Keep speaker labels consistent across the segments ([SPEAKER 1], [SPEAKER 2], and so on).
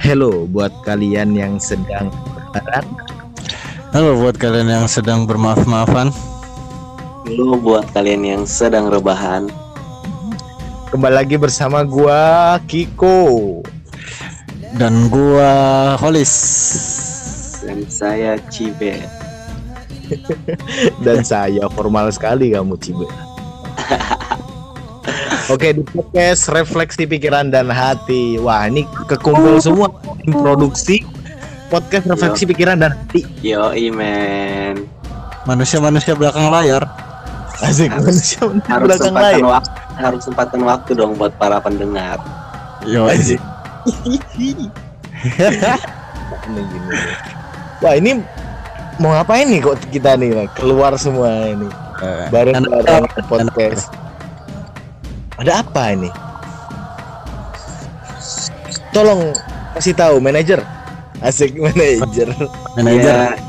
[SPEAKER 1] Hello buat kalian yang sedang berharap
[SPEAKER 2] Halo buat kalian yang sedang bermaaf-maafan.
[SPEAKER 3] Lu buat kalian yang sedang rebahan
[SPEAKER 1] Kembali lagi bersama gua Kiko
[SPEAKER 2] Dan gua Holis.
[SPEAKER 3] dan saya Cibe.
[SPEAKER 1] Dan saya formal sekali kamu Cibe Oke di podcast refleksi pikiran dan hati. Wah ini kekumpul semua tim produksi Podcast refleksi pikiran dan hati.
[SPEAKER 3] Yo men.
[SPEAKER 2] Manusia-manusia belakang layar.
[SPEAKER 1] Asik
[SPEAKER 3] Harus-
[SPEAKER 1] manusia di
[SPEAKER 3] harus
[SPEAKER 1] belakang
[SPEAKER 3] sempatkan
[SPEAKER 1] layar
[SPEAKER 3] waktu harus sempatkan waktu dong buat para pendengar.
[SPEAKER 2] Yo,
[SPEAKER 1] Asik. Wah ini mau ngapain nih kok kita nih keluar semua ini.
[SPEAKER 2] Eh,
[SPEAKER 1] bareng-bareng podcast. Ada apa ini? Tolong kasih tahu manajer. Asik manajer.
[SPEAKER 2] manajer.
[SPEAKER 3] Ya,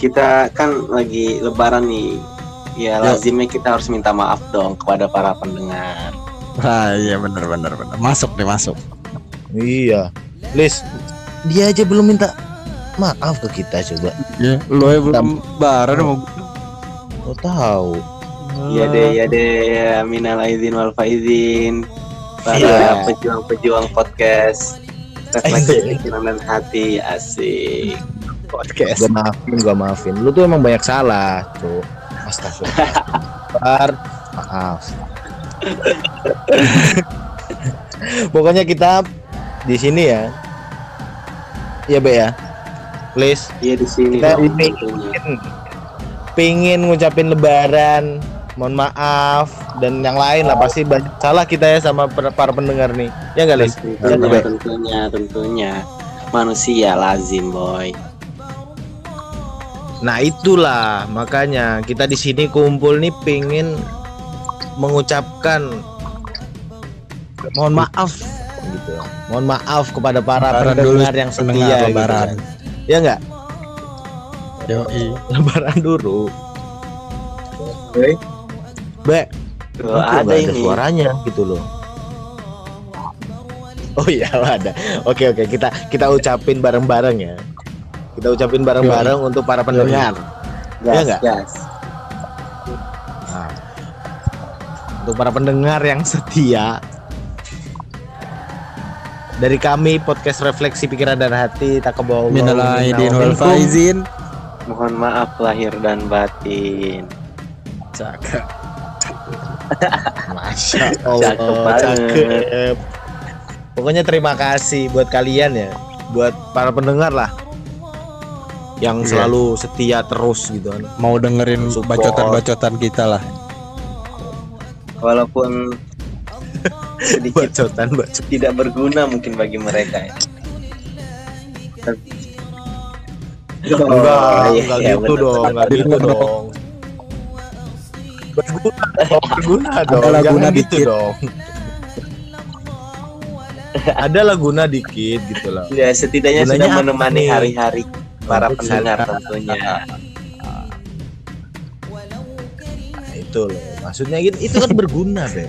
[SPEAKER 3] kita kan lagi lebaran nih. Ya
[SPEAKER 2] Yo.
[SPEAKER 3] lazimnya kita harus minta maaf dong kepada para pendengar.
[SPEAKER 2] Ah iya benar benar benar. Masuk deh masuk.
[SPEAKER 1] Iya. Lis, dia aja belum minta maaf ke kita coba.
[SPEAKER 2] Ya, lo ya belum lebaran mau
[SPEAKER 1] Lo tahu.
[SPEAKER 3] Ya deh, ya deh, ya minal aizin wal faizin. Para
[SPEAKER 1] Iya.
[SPEAKER 3] pejuang-pejuang podcast. Refleksi dan hati asik.
[SPEAKER 1] podcast. Gua maafin, gua maafin. Lu tuh emang banyak salah, tuh. Astagfirullah. Maaf. Pokoknya kita di sini ya. Iya, Be ya. Please,
[SPEAKER 3] Iya di sini
[SPEAKER 1] Kita ini-
[SPEAKER 3] tentunya.
[SPEAKER 1] pingin ngucapin lebaran. Mohon maaf dan yang lain lah pasti banyak salah kita ya sama para pendengar nih. Ya enggak, Lis? Ya,
[SPEAKER 3] Tentunya,
[SPEAKER 1] Be?
[SPEAKER 3] tentunya, tentunya. Manusia lazim, boy.
[SPEAKER 1] Nah itulah makanya kita di sini kumpul nih pingin mengucapkan mohon maaf gitu. Mohon maaf kepada para
[SPEAKER 2] Lebaran
[SPEAKER 1] pendengar
[SPEAKER 2] dulu,
[SPEAKER 1] yang setia
[SPEAKER 2] pendengar
[SPEAKER 1] gitu
[SPEAKER 2] lebaran.
[SPEAKER 1] Ya enggak?
[SPEAKER 2] Yo,
[SPEAKER 1] Lebaran dulu.
[SPEAKER 3] Oke.
[SPEAKER 1] Be,
[SPEAKER 3] Tuh,
[SPEAKER 1] itu
[SPEAKER 3] ada ini.
[SPEAKER 1] suaranya gitu loh. Oh iya ada. Oke oke kita kita ucapin bareng-bareng ya. Kita ucapin bareng-bareng untuk para pendengar. Iya
[SPEAKER 3] Gas,
[SPEAKER 1] nggak?
[SPEAKER 3] gas.
[SPEAKER 1] Nah, untuk para pendengar yang setia dari kami podcast refleksi pikiran dan hati tak kebawa.
[SPEAKER 3] Mohon maaf lahir dan batin.
[SPEAKER 2] Cakep.
[SPEAKER 1] Masya Allah
[SPEAKER 3] Cakep
[SPEAKER 1] cakep. Pokoknya terima kasih buat kalian ya, buat para pendengar lah yang
[SPEAKER 2] Iya.
[SPEAKER 1] selalu setia terus gitu kan.
[SPEAKER 2] Mau dengerin bacotan-bacotan kita lah.
[SPEAKER 3] Walaupun sedikit
[SPEAKER 1] Bacotan bacot.
[SPEAKER 3] tidak berguna mungkin bagi mereka ya.
[SPEAKER 1] Enggak, enggak gitu dong, enggak gitu dong. Berguna dong, berguna dong.
[SPEAKER 2] Adalah
[SPEAKER 1] Jangan
[SPEAKER 2] guna
[SPEAKER 1] gitu
[SPEAKER 2] dikit.
[SPEAKER 1] dong. Adalah guna dikit gitu loh.
[SPEAKER 3] Ya setidaknya
[SPEAKER 1] Gunanya
[SPEAKER 3] sudah menemani hari-hari para pendengar tentunya.
[SPEAKER 1] Nah, itu loh. Maksudnya gitu, itu kan berguna deh.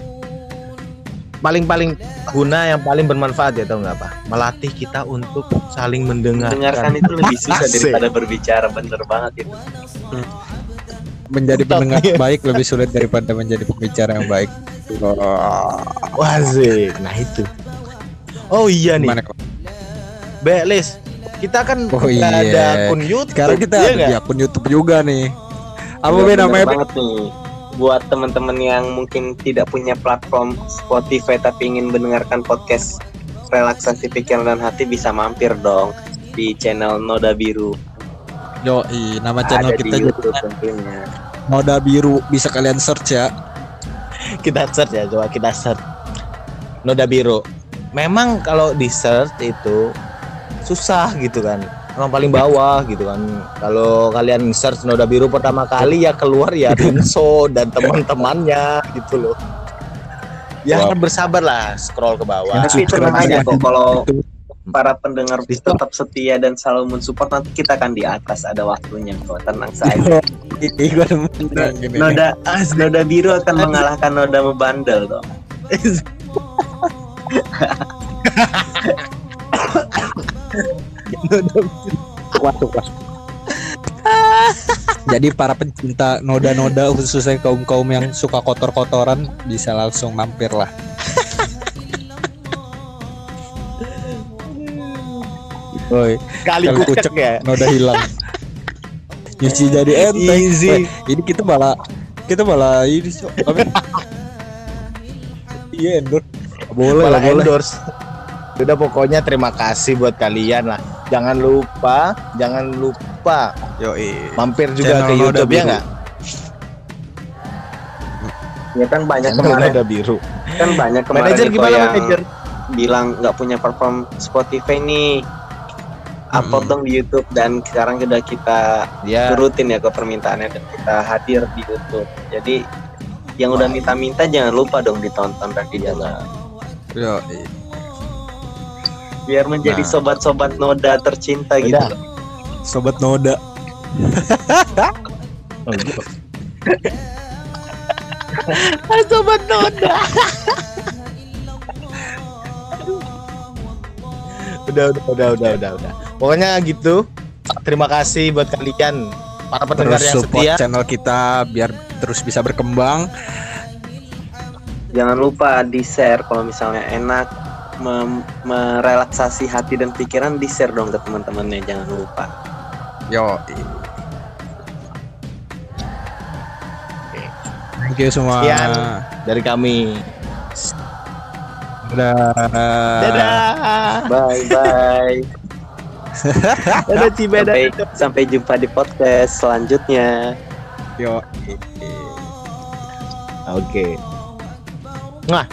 [SPEAKER 1] Paling-paling guna yang paling bermanfaat ya tau nggak apa? Melatih kita untuk saling mendengarkan.
[SPEAKER 3] Mendengarkan itu lebih susah daripada berbicara bener banget itu.
[SPEAKER 2] Menjadi pendengar baik lebih sulit daripada menjadi pembicara yang baik. Oh,
[SPEAKER 1] Wazik. Nah itu. Oh iya nih,
[SPEAKER 2] kok?
[SPEAKER 1] Belis. Kita kan
[SPEAKER 2] Oh iya.
[SPEAKER 1] ada akun YouTube.
[SPEAKER 2] Sekarang kita
[SPEAKER 1] iya
[SPEAKER 2] ada di akun YouTube juga nih. Apa be
[SPEAKER 3] bener
[SPEAKER 2] namanya? Be?
[SPEAKER 3] banget nih. Buat teman-teman yang mungkin tidak punya platform Spotify tapi ingin mendengarkan podcast relaksasi pikiran dan hati bisa mampir dong di channel Noda Biru.
[SPEAKER 2] Yoi, nama channel
[SPEAKER 3] Ada
[SPEAKER 2] kita juga
[SPEAKER 3] tentunya.
[SPEAKER 2] Noda Biru bisa kalian search ya.
[SPEAKER 1] Kita search ya, coba kita search. Noda biru. Memang kalau di search itu susah gitu kan. Emang paling bawah gitu kan. Kalau kalian search Noda biru pertama kali ya keluar ya Rinso dan teman-temannya gitu loh. Ya
[SPEAKER 2] Wah.
[SPEAKER 1] bersabar lah scroll ke bawah.
[SPEAKER 3] Tapi tenang aja kok kalau para pendengar tetap setia dan selalu mensupport nanti kita akan di atas ada waktunya. Kok tenang saja.
[SPEAKER 2] Ih, gua demen gini.
[SPEAKER 3] noda noda biru akan mengalahkan noda membandel dong
[SPEAKER 2] masuk masuk. Jadi para pencinta noda-noda khususnya kaum-kaum yang suka kotor-kotoran bisa langsung mampir Woi,
[SPEAKER 1] Kali
[SPEAKER 2] Kali
[SPEAKER 1] kucek
[SPEAKER 2] kucek.
[SPEAKER 1] ya.
[SPEAKER 2] noda hilang. Nyuci jadi enteng.
[SPEAKER 1] Easy.
[SPEAKER 2] Weh, ini kita malah kita malah ini so? Iya endorse. Boleh
[SPEAKER 1] Malah
[SPEAKER 2] lah boleh.
[SPEAKER 1] endorse. Udah pokoknya terima kasih buat kalian lah. Jangan lupa, jangan lupa
[SPEAKER 2] Yo
[SPEAKER 1] mampir juga
[SPEAKER 2] Channel
[SPEAKER 1] ke
[SPEAKER 2] Noda
[SPEAKER 1] YouTube ya nggak?
[SPEAKER 3] Ya kan banyak
[SPEAKER 1] Channel
[SPEAKER 3] kemarin
[SPEAKER 1] Noda biru.
[SPEAKER 3] kan banyak kemarin
[SPEAKER 1] Manajer
[SPEAKER 3] Niko,
[SPEAKER 1] gimana
[SPEAKER 3] yang
[SPEAKER 1] manajer?
[SPEAKER 3] bilang nggak punya platform Spotify nih upload
[SPEAKER 2] Mm-mm.
[SPEAKER 3] dong di YouTube dan sekarang sudah kita
[SPEAKER 1] Ya,
[SPEAKER 3] turutin ya ke permintaannya dan kita hadir di YouTube jadi yang udah minta-minta jangan lupa dong ditonton dan dijaga
[SPEAKER 2] Yo
[SPEAKER 3] biar menjadi
[SPEAKER 2] Nah.
[SPEAKER 3] sobat-sobat noda tercinta gitu
[SPEAKER 1] Udah.
[SPEAKER 2] sobat noda.
[SPEAKER 1] Oh, gitu. Sobat Noda. udah, udah, udah, udah, udah, udah. Pokoknya gitu. Terima kasih buat kalian para pendengar
[SPEAKER 2] Terus
[SPEAKER 1] yang
[SPEAKER 2] support
[SPEAKER 1] setia.
[SPEAKER 2] channel kita biar terus bisa berkembang.
[SPEAKER 3] jangan lupa di share kalau misalnya enak mem- merelaksasi hati dan pikiran di share dong ke teman-temannya jangan lupa
[SPEAKER 2] Yo. Thank you semua.
[SPEAKER 1] Sekian. Dari kami.
[SPEAKER 2] Dadah.
[SPEAKER 1] Dadah.
[SPEAKER 3] bye bye
[SPEAKER 1] Cibeda.
[SPEAKER 3] sampai sampai jumpa di podcast selanjutnya
[SPEAKER 2] Yo.
[SPEAKER 1] Oke. Nah,